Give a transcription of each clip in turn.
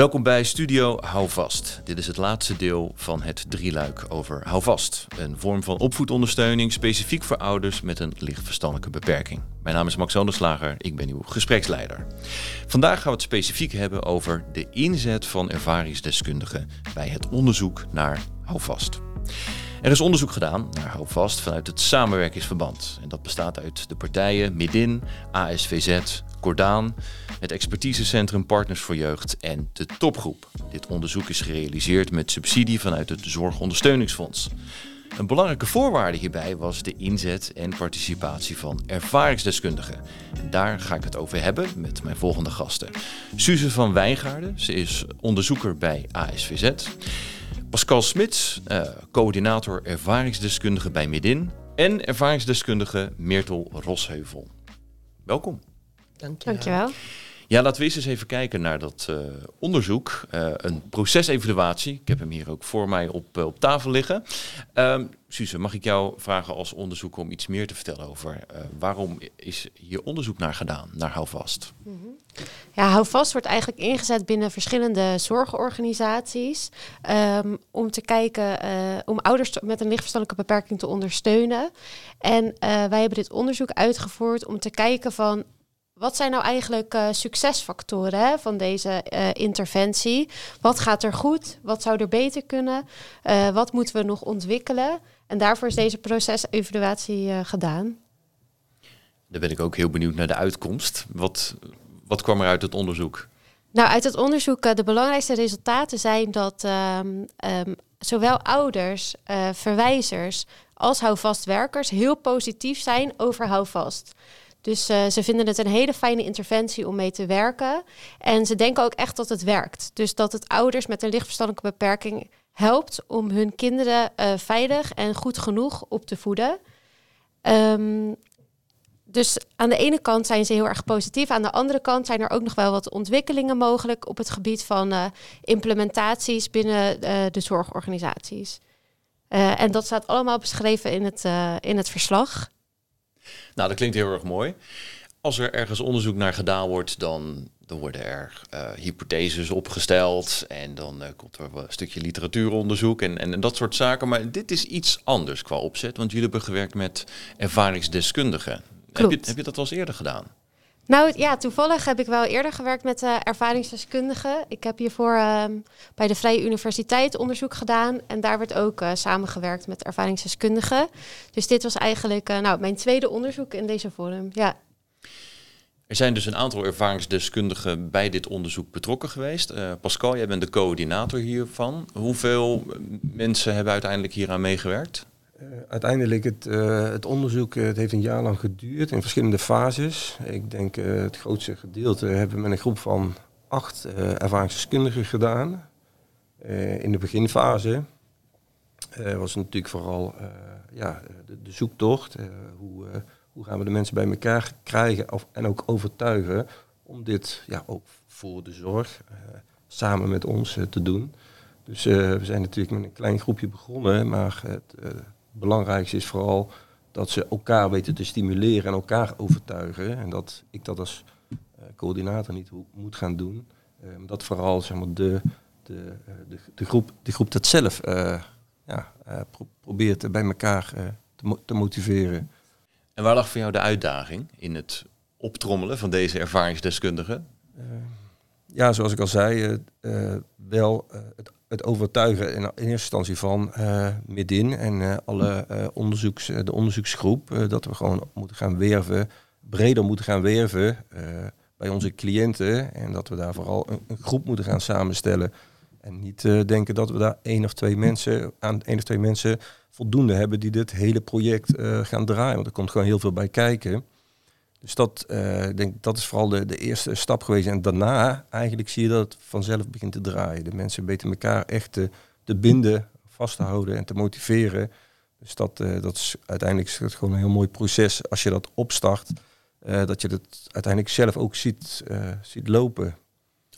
Welkom bij Studio Hou Vast. Dit is het laatste deel van het drieluik over Hou Vast. Een vorm van opvoedondersteuning specifiek voor ouders met een licht verstandelijke beperking. Mijn naam is Max Anderslager, ik ben uw gespreksleider. Vandaag gaan we het specifiek hebben over de inzet van ervaringsdeskundigen bij het onderzoek naar Hou Vast. Er is onderzoek gedaan naar Houvast vanuit het samenwerkingsverband. En dat bestaat uit de partijen Midin, ASVZ, Cordaan, het expertisecentrum Partners voor Jeugd en de Topgroep. Dit onderzoek is gerealiseerd met subsidie vanuit het Zorgondersteuningsfonds. Een belangrijke voorwaarde hierbij was de inzet en participatie van ervaringsdeskundigen. En daar ga ik het over hebben met mijn volgende gasten. Suze van Wijngaarden, ze is onderzoeker bij ASVZ. Pascal Smits, uh, coördinator ervaringsdeskundige bij Midin. En ervaringsdeskundige Meertel Rosheuvel. Welkom. Dankjewel. Dankjewel. Ja, laten we eens even kijken naar dat uh, onderzoek. Uh, een procesevaluatie. Ik heb hem hier ook voor mij op, uh, op tafel liggen. Um, Suze, mag ik jou vragen als onderzoeker om iets meer te vertellen over waarom is hier onderzoek naar gedaan, naar Houvast? Mm -hmm. Ja, Houvast wordt eigenlijk ingezet binnen verschillende zorgorganisaties um, om te kijken, om ouders met een lichtverstandelijke beperking te ondersteunen. En wij hebben dit onderzoek uitgevoerd om te kijken van wat zijn nou eigenlijk uh, succesfactoren hè, van deze uh, interventie? Wat gaat er goed? Wat zou er beter kunnen? Uh, wat moeten we nog ontwikkelen? En daarvoor is deze procesevaluatie gedaan. Dan ben ik ook heel benieuwd naar de uitkomst. Wat, wat kwam er uit het onderzoek? Nou, uit het onderzoek, de belangrijkste resultaten zijn dat um, um, zowel ouders, verwijzers als houvastwerkers heel positief zijn over houvast. Dus uh, ze vinden het een hele fijne interventie om mee te werken. En ze denken ook echt dat het werkt. Dus dat het ouders met een lichtverstandelijke beperking helpt om hun kinderen uh, veilig en goed genoeg op te voeden. Um, dus aan de ene kant zijn ze heel erg positief. Aan de andere kant zijn er ook nog wel wat ontwikkelingen mogelijk op het gebied van uh, implementaties binnen de zorgorganisaties. en dat staat allemaal beschreven in het, in het verslag. Nou, dat klinkt heel erg mooi. Als er ergens onderzoek naar gedaan wordt, dan, dan worden er uh, hypotheses opgesteld en dan uh, komt er een stukje literatuuronderzoek en, en, en, dat soort zaken. Maar dit is iets anders qua opzet, want jullie hebben gewerkt met ervaringsdeskundigen. Heb je, heb je dat al eens eerder gedaan? Nou ja, toevallig heb ik wel eerder gewerkt met uh, ervaringsdeskundigen. Ik heb hiervoor uh, bij de Vrije Universiteit onderzoek gedaan. En daar werd ook uh, samengewerkt met ervaringsdeskundigen. Dus dit was eigenlijk uh, nou, mijn tweede onderzoek in deze vorm. Ja. Er zijn dus een aantal ervaringsdeskundigen bij dit onderzoek betrokken geweest. Pascal, jij bent de coördinator hiervan. Hoeveel mensen hebben uiteindelijk hieraan meegewerkt? Uh, uiteindelijk het, uh, het onderzoek uh, het heeft een jaar lang geduurd in verschillende fases. Ik denk het grootste gedeelte hebben we met een groep van acht ervaringsdeskundigen gedaan. in de beginfase was natuurlijk vooral ja, de, de zoektocht. hoe, hoe gaan we de mensen bij elkaar krijgen of, en ook overtuigen om dit ja, ook voor de zorg samen met ons te doen. Dus we zijn natuurlijk met een klein groepje begonnen, maar het belangrijkste is vooral dat ze elkaar weten te stimuleren en elkaar overtuigen. En dat ik dat als uh, coördinator niet moet gaan doen. Uh, dat vooral zeg maar, de, de, uh, de, de, groep, de groep dat zelf ja, pro probeert bij elkaar te, mo te, motiveren. En waar lag voor jou de uitdaging in het optrommelen van deze ervaringsdeskundigen? ja, zoals ik al zei, wel het het overtuigen in, eerste instantie van uh, Midin en uh, alle uh, onderzoeks, de onderzoeksgroep dat we gewoon moeten gaan werven, breder moeten gaan werven bij onze cliënten en dat we daar vooral een, een groep moeten gaan samenstellen en niet denken dat we daar één of twee mensen aan één of twee mensen voldoende hebben die dit hele project gaan draaien, want er komt gewoon heel veel bij kijken. Dus dat, uh, denk, dat is vooral de, de eerste stap geweest. En daarna eigenlijk zie je dat het vanzelf begint te draaien. De mensen weten elkaar echt te, binden, vast te houden en te motiveren. Dus dat, uh, dat is uiteindelijk is het gewoon een heel mooi proces als je dat opstart. Uh, dat je het uiteindelijk zelf ook ziet, ziet lopen.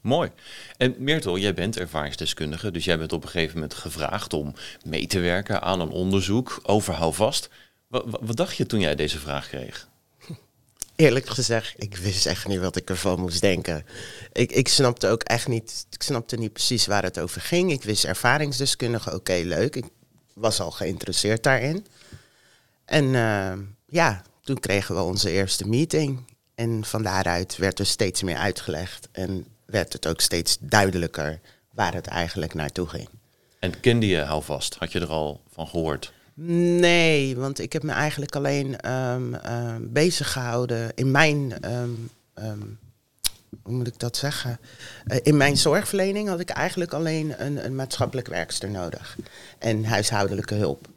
Mooi. En Meertel, jij bent ervaringsdeskundige, dus jij bent op een gegeven moment gevraagd om mee te werken aan een onderzoek over houvast. Wat, wat dacht je toen jij deze vraag kreeg? Eerlijk gezegd, ik wist echt niet wat ik ervan moest denken. Ik, ik snapte ook echt niet, ik snapte niet precies waar het over ging. Ik wist ervaringsdeskundige, oké, leuk. Ik was al geïnteresseerd daarin. En uh, ja, toen kregen we onze eerste meeting. En van daaruit werd er steeds meer uitgelegd. En werd het ook steeds duidelijker waar het eigenlijk naartoe ging. En kende je houvast? Had je er al van gehoord? Nee, want ik heb me eigenlijk alleen um, bezig gehouden in mijn, um, hoe moet ik dat zeggen? Uh, in mijn zorgverlening had ik eigenlijk alleen een, een maatschappelijk werkster nodig en huishoudelijke hulp.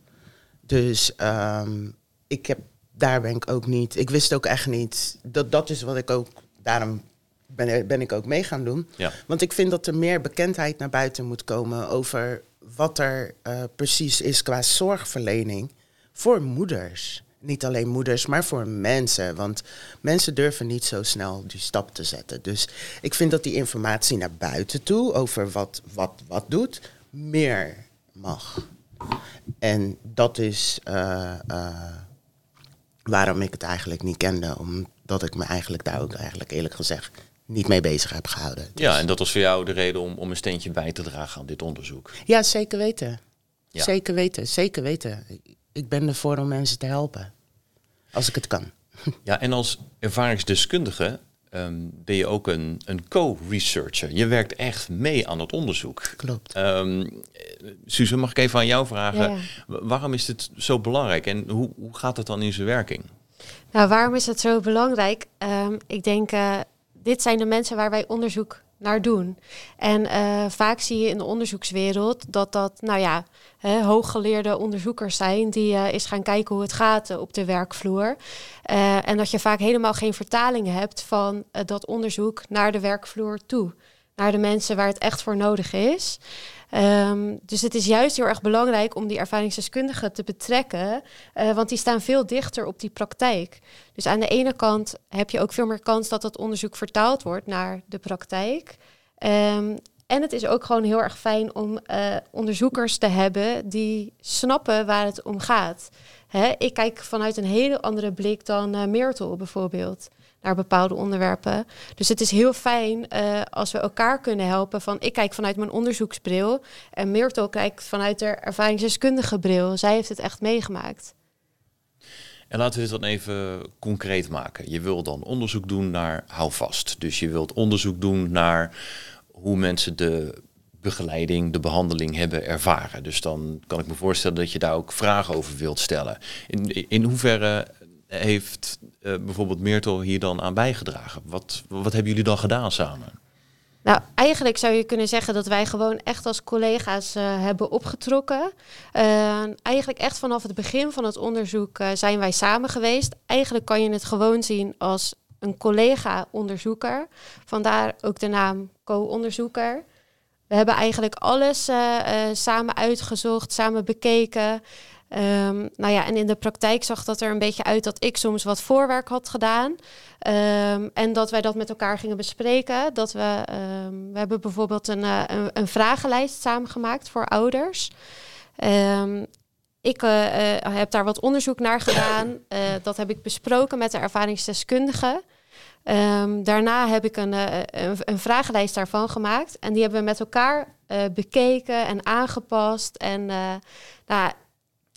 Dus ik heb, daar ben ik ook niet, ik wist ook echt niet, dat, dat is wat ik ook, daarom ben, ben ik ook mee gaan doen. Ja. Want ik vind dat er meer bekendheid naar buiten moet komen over wat er uh, precies is qua zorgverlening voor moeders. Niet alleen moeders, maar voor mensen. Want mensen durven niet zo snel die stap te zetten. Dus ik vind dat die informatie naar buiten toe over wat wat, wat doet, meer mag. En dat is uh, uh, waarom ik het eigenlijk niet kende. Omdat ik me eigenlijk daar ook eigenlijk eerlijk gezegd niet mee bezig heb gehouden. Dus. Ja, en dat was voor jou de reden om, om een steentje bij te dragen aan dit onderzoek? Ja, zeker weten. Ja. Zeker weten, zeker weten. Ik ben ervoor om mensen te helpen. Als ik het kan. Ja, en als ervaringsdeskundige um, ben je ook een, een co-researcher. Je werkt echt mee aan het onderzoek. Klopt. Um, Suze, mag ik even aan jou vragen? Ja, ja. Waarom is dit zo belangrijk en hoe, hoe gaat het dan in zijn werking? Nou, waarom is het zo belangrijk? Um, ik denk, uh, dit zijn de mensen waar wij onderzoek naar doen. En uh, vaak zie je in de onderzoekswereld dat dat, nou ja, hè, hooggeleerde onderzoekers zijn die uh, eens gaan kijken hoe het gaat uh, op de werkvloer. en dat je vaak helemaal geen vertaling hebt van dat onderzoek naar de werkvloer toe. Naar de mensen waar het echt voor nodig is. Um, dus het is juist heel erg belangrijk om die ervaringsdeskundigen te betrekken, uh, want die staan veel dichter op die praktijk. Dus aan de ene kant heb je ook veel meer kans dat dat onderzoek vertaald wordt naar de praktijk. Um, en het is ook gewoon heel erg fijn om uh, onderzoekers te hebben die snappen waar het om gaat. Hè, ik kijk vanuit een hele andere blik dan uh, bijvoorbeeld naar bepaalde onderwerpen. Dus het is heel fijn uh, als we elkaar kunnen helpen. Van ik kijk vanuit mijn onderzoeksbril en Meertel kijkt vanuit de ervaringsdeskundige bril. Zij heeft het echt meegemaakt. En laten we dit dan even concreet maken. Je wil dan onderzoek doen naar houvast. Dus je wilt onderzoek doen naar hoe mensen de begeleiding, de behandeling hebben ervaren. Dus dan kan ik me voorstellen dat je daar ook vragen over wilt stellen. In, in hoeverre heeft uh, bijvoorbeeld Meertel hier dan aan bijgedragen? Wat, wat hebben jullie dan gedaan samen? Nou, eigenlijk zou je kunnen zeggen dat wij gewoon echt als collega's uh, hebben opgetrokken. Uh, eigenlijk echt vanaf het begin van het onderzoek zijn wij samen geweest. Eigenlijk kan je het gewoon zien als een collega-onderzoeker. Vandaar ook de naam co-onderzoeker. We hebben eigenlijk alles samen uitgezocht, samen bekeken. Um, nou ja, en in de praktijk zag dat er een beetje uit dat ik soms wat voorwerk had gedaan. Um, en dat wij dat met elkaar gingen bespreken. Dat we, um, we hebben bijvoorbeeld een, uh, een, een, vragenlijst samengemaakt voor ouders. ik uh, uh, heb daar wat onderzoek naar gedaan. dat heb ik besproken met de ervaringsdeskundige. daarna heb ik een, een, een, vragenlijst daarvan gemaakt. En die hebben we met elkaar bekeken en aangepast. En nou,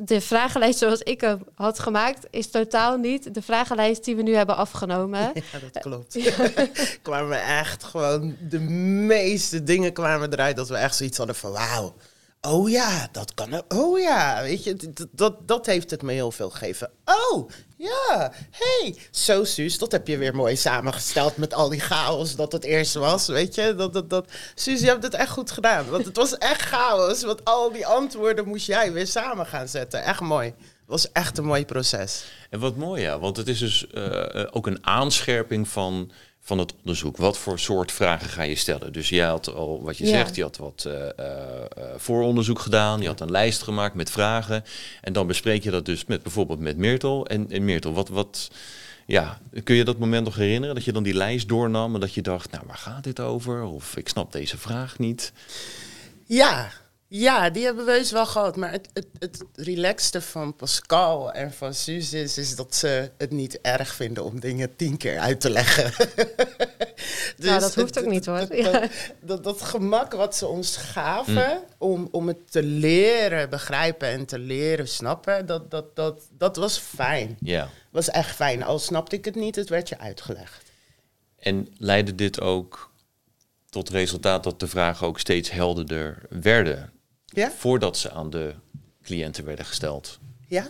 de vragenlijst zoals ik hem had gemaakt, is totaal niet de vragenlijst die we nu hebben afgenomen. Ja, dat klopt. Kwamen echt gewoon de meeste dingen kwamen eruit dat we echt zoiets hadden van wauw. Oh ja, dat kan. Oh ja, weet je, dat, dat, heeft het me heel veel gegeven. Oh, ja, hey, zo Suus, dat heb je weer mooi samengesteld met al die chaos dat het eerst was, weet je. Dat, dat, dat. Suus, je hebt het echt goed gedaan, want het was echt chaos, want al die antwoorden moest jij weer samen gaan zetten. Echt mooi. Het was echt een mooi proces. En wat mooi, ja, want het is dus uh, ook een aanscherping van van het onderzoek. Wat voor soort vragen ga je stellen? Dus jij had al wat je ja. zegt, je had wat uh, uh, vooronderzoek gedaan, je had een lijst gemaakt met vragen. En dan bespreek je dat dus met bijvoorbeeld met Meertel. En, en Meertel, wat, wat, ja, kun je dat moment nog herinneren dat je dan die lijst doornam en dat je dacht, nou waar gaat dit over? Of ik snap deze vraag niet. Ja, Ja, die hebben we heus wel gehad. Maar het, het, het relaxte van Pascal en van Suus is, is dat ze het niet erg vinden om dingen tien keer uit te leggen. dus nou, dat hoeft het, ook niet hoor. Dat, dat, dat, gemak wat ze ons gaven mm. om, om het te leren begrijpen en te leren snappen, dat, dat, dat, dat was fijn. Ja. was echt fijn. Al snapte ik het niet, het werd je uitgelegd. En leidde dit ook tot resultaat dat de vragen ook steeds helderder werden? Ja? Voordat ze aan de cliënten werden gesteld. Ja.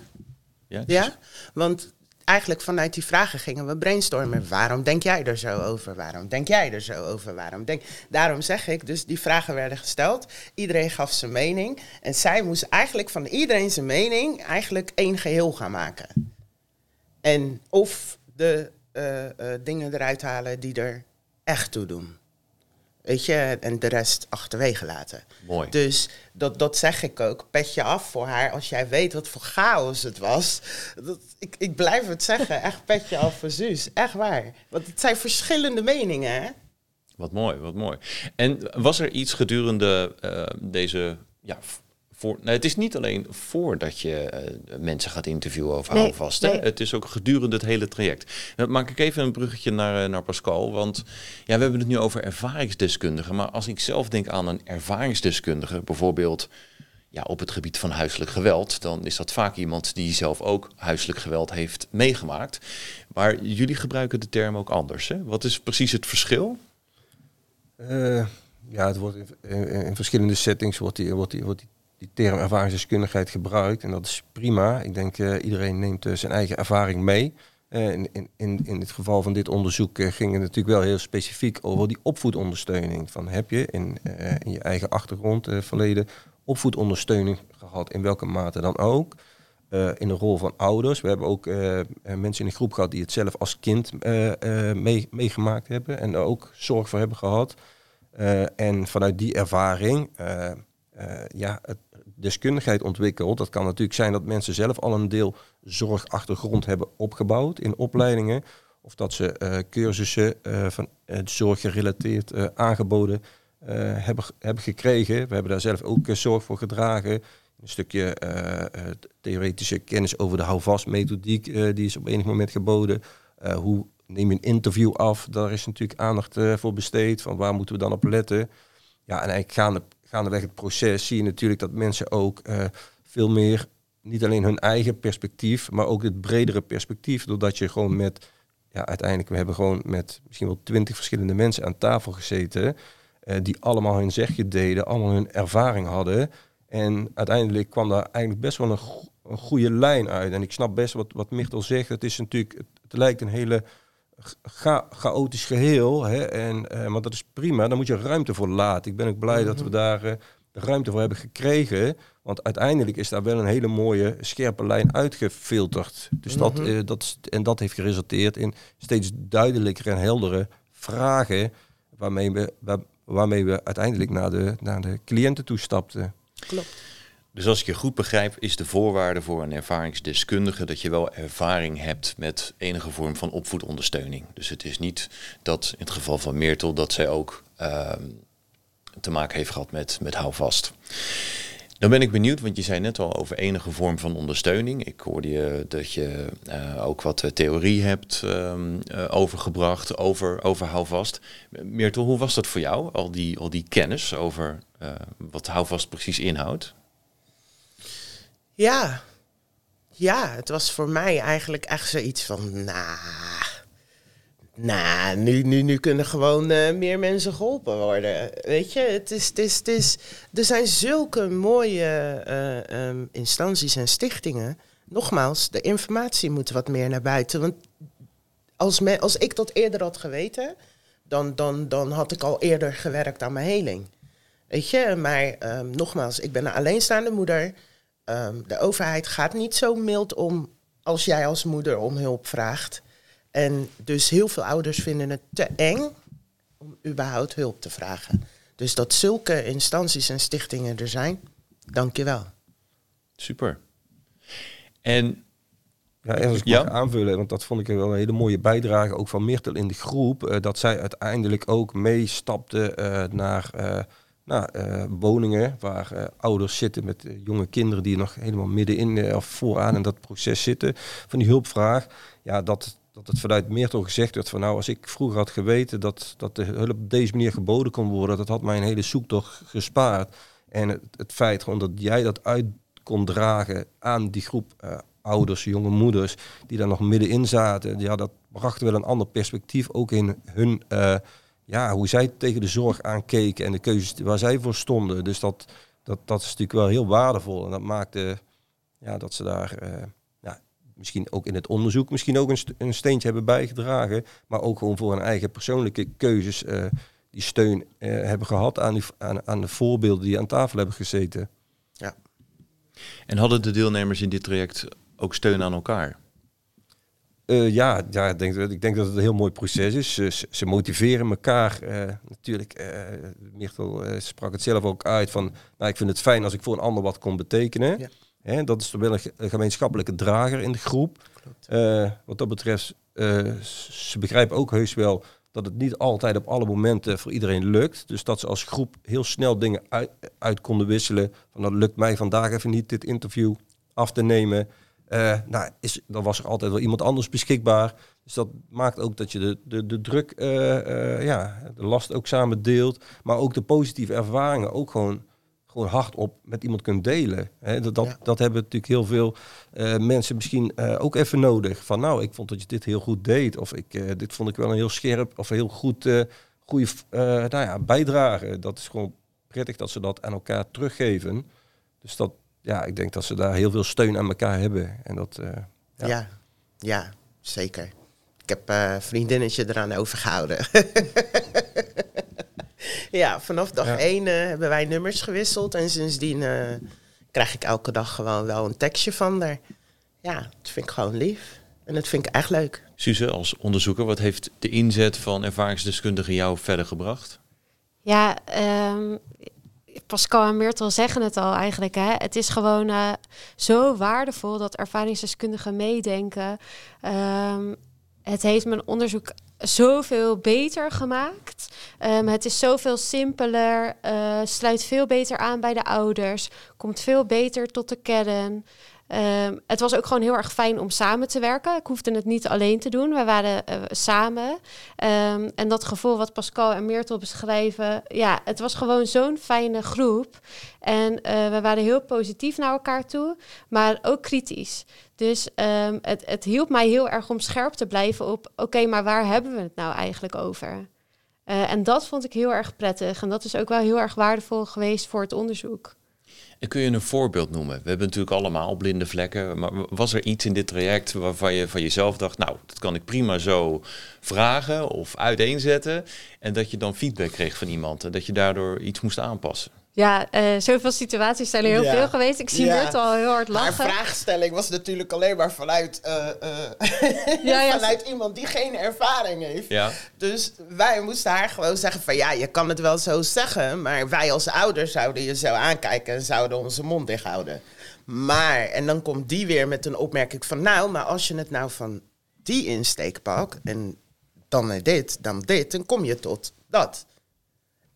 Ja, ja, want eigenlijk vanuit die vragen gingen we brainstormen. Waarom denk jij er zo over? Waarom denk jij er zo over? Waarom denk... Daarom zeg ik, dus die vragen werden gesteld. Iedereen gaf zijn mening. En zij moest eigenlijk van iedereen zijn mening eigenlijk één geheel gaan maken. En of de uh, uh, dingen eruit halen die er echt toe doen. Weet je, en de rest achterwege laten. Mooi. Dus dat, dat zeg ik ook. Pet je af voor haar als jij weet wat voor chaos het was. Dat, ik, ik blijf het zeggen. Echt pet je af voor Suus. Echt waar. Want het zijn verschillende meningen, hè? Wat mooi, wat mooi. En was er iets gedurende uh, deze ja, voor, nou, het is niet alleen voordat je uh, mensen gaat interviewen over nee, houvast. Nee. Het is ook gedurende het hele traject. Dan maak ik even een bruggetje naar, uh, naar Pascal. Want ja, we hebben het nu over ervaringsdeskundigen. Maar als ik zelf denk aan een ervaringsdeskundige, bijvoorbeeld ja, op het gebied van huiselijk geweld, dan is dat vaak iemand die zelf ook huiselijk geweld heeft meegemaakt. Maar jullie gebruiken de term ook anders. Hè? Wat is precies het verschil? Uh, ja, het wordt in, in, in, verschillende settings wordt die, wordt die, wordt die die term ervaringsdeskundigheid gebruikt. En dat is prima. Ik denk uh, iedereen neemt uh, zijn eigen ervaring mee. Uh, in, in, in het geval van dit onderzoek ging het natuurlijk wel heel specifiek over die opvoedondersteuning. Van heb je in, in je eigen achtergrond verleden opvoedondersteuning gehad, in welke mate dan ook. in de rol van ouders. We hebben ook mensen in de groep gehad die het zelf als kind mee, meegemaakt hebben en er ook zorg voor hebben gehad. en vanuit die ervaring ja, het, deskundigheid ontwikkeld. Dat kan natuurlijk zijn dat mensen zelf al een deel zorgachtergrond hebben opgebouwd in opleidingen. Of dat ze uh, cursussen uh, van uh, zorggerelateerd aangeboden hebben, hebben gekregen. We hebben daar zelf ook zorg voor gedragen. Een stukje theoretische kennis over de houvast-methodiek, die is op enig moment geboden. hoe neem je een interview af? Daar is natuurlijk aandacht voor besteed. Van waar moeten we dan op letten? Ja, en eigenlijk gaan gaandeweg het proces zie je natuurlijk dat mensen ook uh, veel meer, niet alleen hun eigen perspectief, maar ook het bredere perspectief, doordat je gewoon met, ja, uiteindelijk, we hebben gewoon met misschien wel twintig verschillende mensen aan tafel gezeten, uh, die allemaal hun zegje deden, allemaal hun ervaring hadden. En uiteindelijk kwam daar eigenlijk best wel een, een goede lijn uit. En ik snap best wat, wat Michtel zegt. Het is natuurlijk, het lijkt een hele cha chaotisch geheel. Hè, en, uh, maar dat is prima, daar moet je ruimte voor laten. Ik ben ook blij dat we mhm. daar uh, de ruimte voor hebben gekregen. Want uiteindelijk is daar wel een hele mooie, scherpe lijn uitgefilterd. Dus dat, uh, dat, en dat heeft geresulteerd in steeds duidelijker en heldere vragen... waarmee we, waar, waarmee we uiteindelijk naar de, naar de cliënten toe stapten. Klopt. Dus als ik je goed begrijp, is de voorwaarde voor een ervaringsdeskundige dat je wel ervaring hebt met enige vorm van opvoedondersteuning. Dus het is niet dat in het geval van Meertel dat zij ook uh, te maken heeft gehad met, met houvast. Dan ben ik benieuwd, want je zei net al over enige vorm van ondersteuning. Ik hoorde je dat je uh, ook wat eh, theorie hebt um, uh, overgebracht over, over houvast. Meertel, hoe was dat voor jou, al die, al die kennis over wat houvast precies inhoudt? Ja. Ja, het was voor mij eigenlijk echt zoiets van, nou, nah, nu, nu, nu kunnen gewoon uh, meer mensen geholpen worden. Weet je, het is, het is, het is, er zijn zulke mooie uh, um, instanties en stichtingen. Nogmaals, de informatie moet wat meer naar buiten. Want als, me, als ik dat eerder had geweten, dan, dan, dan had ik al eerder gewerkt aan mijn heling. Weet je, maar um, nogmaals, ik ben een alleenstaande moeder. Um, de overheid gaat niet zo mild om als jij als moeder om hulp vraagt. En dus heel veel ouders vinden het te eng om überhaupt hulp te vragen. Dus dat zulke instanties en stichtingen er zijn, dank je wel. Super. En ja, als ik ja? mag aanvullen, want dat vond ik wel een hele mooie bijdrage ook van Mirtel in de groep. Uh, dat zij uiteindelijk ook meestapte uh, naar uh, nou, eh, woningen waar eh, ouders zitten met eh, jonge kinderen die nog helemaal middenin of vooraan in dat proces zitten. Van die hulpvraag. Ja, dat, dat het vanuit Meertel gezegd werd van nou, als ik vroeger had geweten dat, dat de hulp op deze manier geboden kon worden, dat had mij een hele zoektocht gespaard. En het, het feit gewoon dat jij dat uit kon dragen aan die groep ouders, jonge moeders, die daar nog middenin zaten, ja, dat bracht wel een ander perspectief ook in hun, ja, hoe zij tegen de zorg aankeken en de keuzes waar zij voor stonden. Dus dat, dat, dat is natuurlijk wel heel waardevol en dat maakte ja, dat ze daar eh, ja, misschien ook in het onderzoek misschien ook een, een steentje hebben bijgedragen, maar ook gewoon voor hun eigen persoonlijke keuzes eh, die steun eh, hebben gehad aan, die, aan, aan de voorbeelden die aan tafel hebben gezeten. En hadden de deelnemers in dit traject ook steun aan elkaar? Eh, ja, ja ik, denk, dat- ik denk dat het een heel mooi proces is. Ze, motiveren elkaar. eh, natuurlijk, eh, sprak het zelf ook uit van... Nou, ik vind het fijn als ik voor een ander wat kon betekenen. Ja. Hè, dat is toch wel een, ge- een gemeenschappelijke drager in de groep. Wat dat betreft, ze begrijpen ook heus wel dat het niet altijd op alle momenten voor iedereen lukt. Dus dat ze als groep heel snel dingen uit, uit konden wisselen. Van dat lukt mij vandaag even niet dit interview af te nemen. Eh, nou, is, dan was er altijd wel iemand anders beschikbaar. Dus dat maakt ook dat je de, de, de druk, eh, eh, ja, de last ook samen deelt. Maar ook de positieve ervaringen ook gewoon, gewoon hardop met iemand kunt delen. Dat, dat, Ja. dat hebben natuurlijk heel veel mensen misschien ook even nodig. Van nou, ik vond dat je dit heel goed deed. Of ik, dit vond ik wel een heel scherp of heel goed goede nou ja, bijdrage. Dat is gewoon prettig dat ze dat aan elkaar teruggeven. Dus dat, ja, ik denk dat ze daar heel veel steun aan elkaar hebben. En dat, eh, Ja. Ja. ja, zeker. Ik heb eh, vriendinnetje eraan overgehouden. ja, vanaf dag Ja. één eh, hebben wij nummers gewisseld. En sindsdien eh, krijg ik elke dag gewoon wel een tekstje van haar. Ja, dat vind ik gewoon lief. En dat vind ik echt leuk. Suze, als onderzoeker, wat heeft de inzet van ervaringsdeskundigen jou verder gebracht? Ja, ehm, Pascal en Myrtle zeggen het al eigenlijk. Hè? Het is gewoon eh, zo waardevol dat ervaringsdeskundigen meedenken. Ehm, het heeft mijn onderzoek zoveel beter gemaakt. Ehm, het is zoveel simpeler, eh, sluit veel beter aan bij de ouders, komt veel beter tot de kern. Ehm, het was ook gewoon heel erg fijn om samen te werken. Ik hoefde het niet alleen te doen. We waren eh, samen. Ehm, en dat gevoel wat Pascal en Meertel beschrijven, ja, het was gewoon zo'n fijne groep. En eh, we waren heel positief naar elkaar toe, maar ook kritisch. Dus ehm, het, het hielp mij heel erg om scherp te blijven op, oké, maar waar hebben we het nou eigenlijk over? Eh, en dat vond ik heel erg prettig. En dat is ook wel heel erg waardevol geweest voor het onderzoek. Kun je een voorbeeld noemen? We hebben natuurlijk allemaal blinde vlekken. Maar was er iets in dit traject waarvan je van jezelf dacht... nou, dat kan ik prima zo vragen of uiteenzetten... en dat je dan feedback kreeg van iemand... en dat je daardoor iets moest aanpassen? Ja, eh, zoveel situaties zijn er heel Ja. veel geweest. Ik zie Ja. Al heel hard Haar lachen. vraagstelling was natuurlijk alleen maar vanuit, eh, eh, Ja, ja, vanuit iemand die geen ervaring heeft. Ja, Dus wij moesten haar gewoon zeggen van ja, je kan het wel zo zeggen, maar wij als ouders zouden je zo aankijken en zouden onze mond dicht houden. Maar, en dan komt die weer met een opmerking van nou, maar als je het nou van die insteek pakt en dan dit, dan dit, dan kom je tot dat.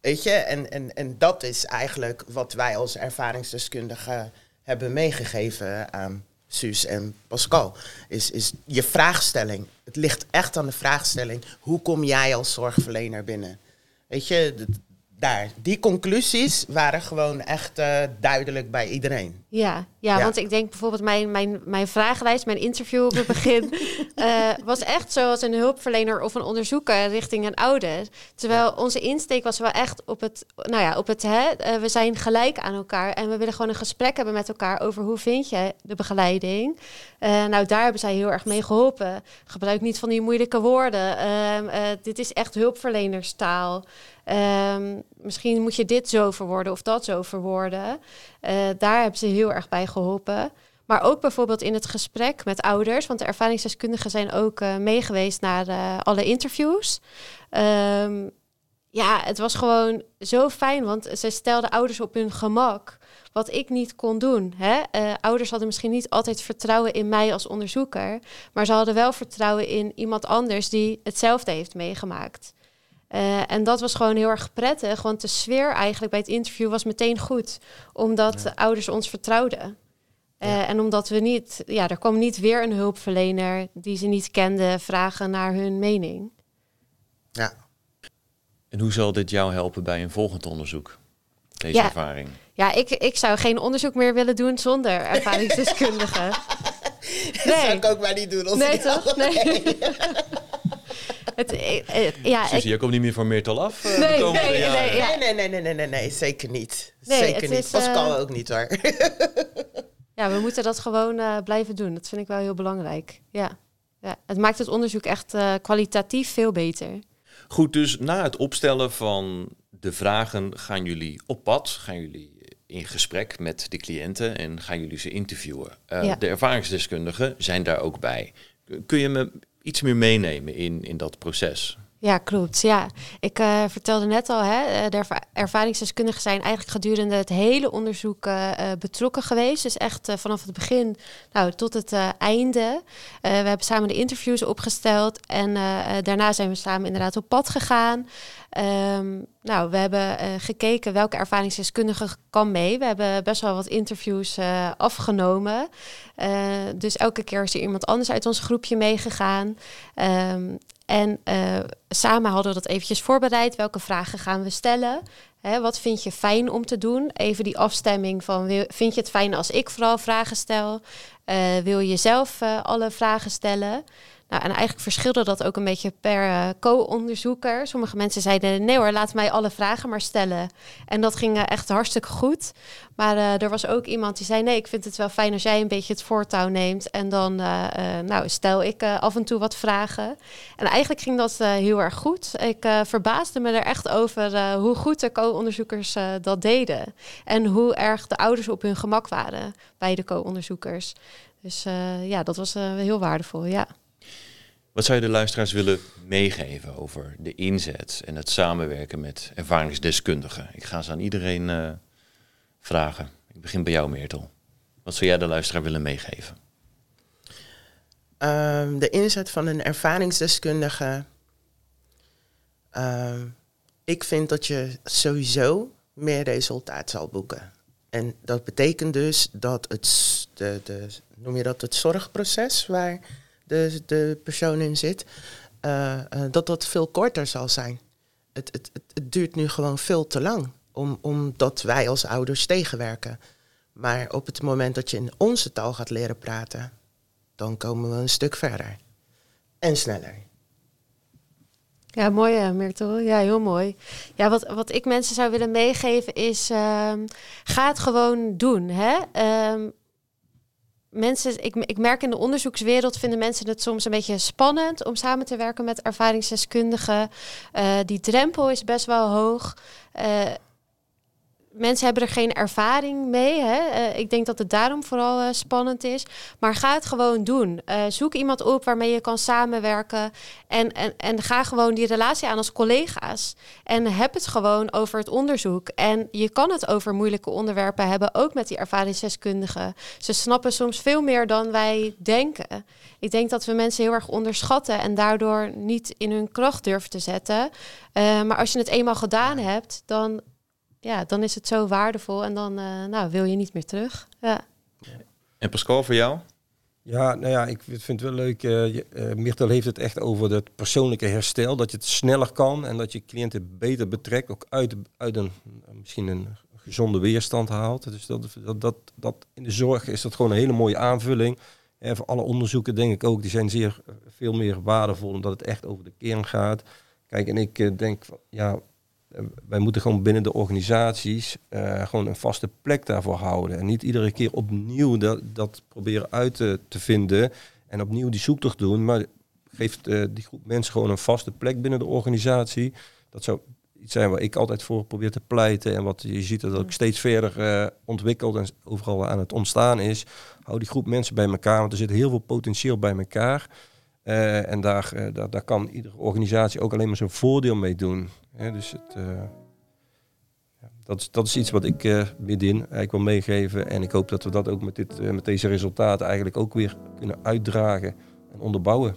Weet je, en, en, en dat is eigenlijk wat wij als ervaringsdeskundigen hebben meegegeven aan Suus en Pascal. Is, is je vraagstelling. Het ligt echt aan de vraagstelling. Hoe kom jij als zorgverlener binnen? Weet je, daar. Die conclusies waren gewoon echt eh, duidelijk bij iedereen. Ja, ja, Ja. want ik denk bijvoorbeeld mijn, mijn, mijn vragenlijst, mijn interview op het begin, eh, was echt zoals een hulpverlener of een onderzoeker richting een ouder. Terwijl onze insteek was wel echt op het, nou ja, op het, hè, eh, we zijn gelijk aan elkaar en we willen gewoon een gesprek hebben met elkaar over hoe vind je de begeleiding. Eh, nou, daar hebben zij heel erg mee geholpen. Gebruik niet van die moeilijke woorden. Ehm, eh, dit is echt hulpverlenerstaal. Ehm, misschien moet je dit zo verwoorden of dat zo verwoorden. Eh, daar hebben ze heel erg bij geholpen. Maar ook bijvoorbeeld in het gesprek met ouders, want de ervaringsdeskundigen zijn ook eh, meegeweest naar eh, alle interviews. Ehm, ja, het was gewoon zo fijn, want ze stelden ouders op hun gemak, wat ik niet kon doen. Hè? Ouders hadden misschien niet altijd vertrouwen in mij als onderzoeker, maar ze hadden wel vertrouwen in iemand anders die hetzelfde heeft meegemaakt. Eh, en dat was gewoon heel erg prettig, want de sfeer eigenlijk bij het interview was meteen goed, omdat de ouders ons vertrouwden. Uh, En omdat we niet, ja, er kwam niet weer een hulpverlener die ze niet kenden vragen naar hun mening. Ja. En hoe zal dit jou helpen bij een volgend onderzoek? Deze Ja. ervaring. Ja, ik, ik zou geen onderzoek meer willen doen zonder ervaringsdeskundigen. Dat zou ik ook maar niet doen. Als Nee, toch? Nee. het, eh, eh, ja, ik, jij komt niet meer van Meertal af eh, de Nee, komende nee, jaren. nee, ja. Nee, nee, nee, nee, nee, nee, nee, zeker niet. Nee, zeker het niet. is, Pascal eh, ook niet hoor. ja, we moeten dat gewoon eh, blijven doen. Dat vind ik wel heel belangrijk. Ja. Ja, het maakt het onderzoek echt eh, kwalitatief veel beter. Goed, dus na het opstellen van de vragen gaan jullie op pad, gaan jullie in gesprek met de cliënten en gaan jullie ze interviewen. Eh, Ja. De ervaringsdeskundigen zijn daar ook bij. Kun je me iets meer meenemen in, in dat proces? Ja, klopt. Ja, ik eh, vertelde net al, hè, eh, de erva- ervaringsdeskundigen zijn eigenlijk gedurende het hele onderzoek eh, betrokken geweest. Dus echt vanaf het begin nou, tot het einde. We hebben samen de interviews opgesteld en daarna zijn we samen inderdaad op pad gegaan. Ehm, nou, we hebben gekeken welke ervaringsdeskundige kan mee. We hebben best wel wat interviews afgenomen. Dus elke keer is er iemand anders uit ons groepje meegegaan. Ehm, en eh, samen hadden we dat eventjes voorbereid. Welke vragen gaan we stellen? Hè, wat vind je fijn om te doen? Even die afstemming van, vind je het fijn als ik vooral vragen stel? Eh, wil je zelf eh, alle vragen stellen? Nou, en eigenlijk verschilde dat ook een beetje per eh, co-onderzoeker. Sommige mensen zeiden, nee hoor, laat mij alle vragen maar stellen. En dat ging eh, echt hartstikke goed. Maar eh, er was ook iemand die zei, nee, ik vind het wel fijn als jij een beetje het voortouw neemt. En dan nou, stel ik af en toe wat vragen. En eigenlijk ging dat heel erg goed. Ik verbaasde me er echt over hoe goed de co-onderzoekers dat deden. En hoe erg de ouders op hun gemak waren bij de co-onderzoekers. Dus ja, dat was heel waardevol, ja. Wat zou je de luisteraars willen meegeven over de inzet en het samenwerken met ervaringsdeskundigen? Ik ga ze aan iedereen eh, vragen. Ik begin bij jou, Meertel. Wat zou jij de luisteraar willen meegeven? Ehm, de inzet van een ervaringsdeskundige. Ehm, ik vind dat je sowieso meer resultaat zal boeken. En dat betekent dus dat het, de, de, noem je dat het zorgproces waar de, de persoon in zit, eh, eh, dat dat veel korter zal zijn. Het, het, het, duurt nu gewoon veel te lang, om, omdat wij als ouders tegenwerken. Maar op het moment dat je in onze taal gaat leren praten, dan komen we een stuk verder. En sneller. Ja, mooi uh, Myrtle. Ja, heel mooi. Ja, wat, wat ik mensen zou willen meegeven is, ehm, ga het gewoon doen. Hè? Ehm, mensen, ik, ik merk in de onderzoekswereld vinden mensen het soms een beetje spannend om samen te werken met ervaringsdeskundigen. Eh, die drempel is best wel hoog. Eh, mensen hebben er geen ervaring mee. Hè? Eh, ik denk dat het daarom vooral eh, spannend is. Maar ga het gewoon doen. Eh, zoek iemand op waarmee je kan samenwerken. En, en, en ga gewoon die relatie aan als collega's. En heb het gewoon over het onderzoek. En je kan het over moeilijke onderwerpen hebben, ook met die ervaringsdeskundigen. Ze snappen soms veel meer dan wij denken. Ik denk dat we mensen heel erg onderschatten en daardoor niet in hun kracht durven te zetten. Maar als je het eenmaal gedaan hebt, dan ja, dan is het zo waardevol en dan uh, nou, wil je niet meer terug. Ja. En Pascal, voor jou? Ja, nou ja, ik vind het wel leuk. Uh, uh, heeft het echt over het persoonlijke herstel. Dat je het sneller kan en dat je cliënten beter betrekt. Ook uit, uit een misschien een gezonde weerstand haalt. Dus dat, dat, dat, dat in de zorg is dat gewoon een hele mooie aanvulling. En voor alle onderzoeken denk ik ook, die zijn zeer veel meer waardevol omdat het echt over de kern gaat. Kijk, en ik denk, ja, wij moeten gewoon binnen de organisaties uh, gewoon een vaste plek daarvoor houden. En niet iedere keer opnieuw dat, dat proberen uit te, te, vinden en opnieuw die zoektocht doen. Maar geeft uh, die groep mensen gewoon een vaste plek binnen de organisatie. Dat zou iets zijn waar ik altijd voor probeer te pleiten. En wat je ziet dat ook steeds verder uh, ontwikkelt en overal aan het ontstaan is. Hou die groep mensen bij elkaar, want er zit heel veel potentieel bij elkaar. En daar, daar, daar kan iedere organisatie ook alleen maar zijn voordeel mee doen. Dus het, uh, ja, dat, is, dat is iets wat ik middenin eigenlijk wil meegeven. En ik hoop dat we dat ook met, dit, met deze resultaten eigenlijk ook weer kunnen uitdragen en onderbouwen.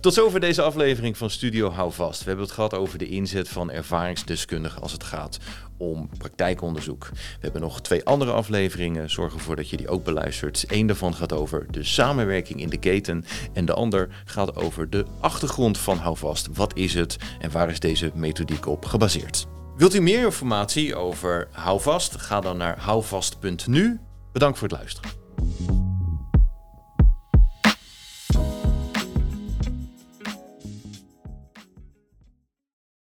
Tot zover deze aflevering van Studio Hou Vast. We hebben het gehad over de inzet van ervaringsdeskundigen als het gaat om praktijkonderzoek. We hebben nog twee andere afleveringen. Zorg ervoor dat je die ook beluistert. Eén daarvan gaat over de samenwerking in de keten. En de ander gaat over de achtergrond van Houvast. Wat is het en waar is deze methodiek op gebaseerd? Wilt u meer informatie over Houvast? Ga dan naar houvast.nu. Bedankt voor het luisteren.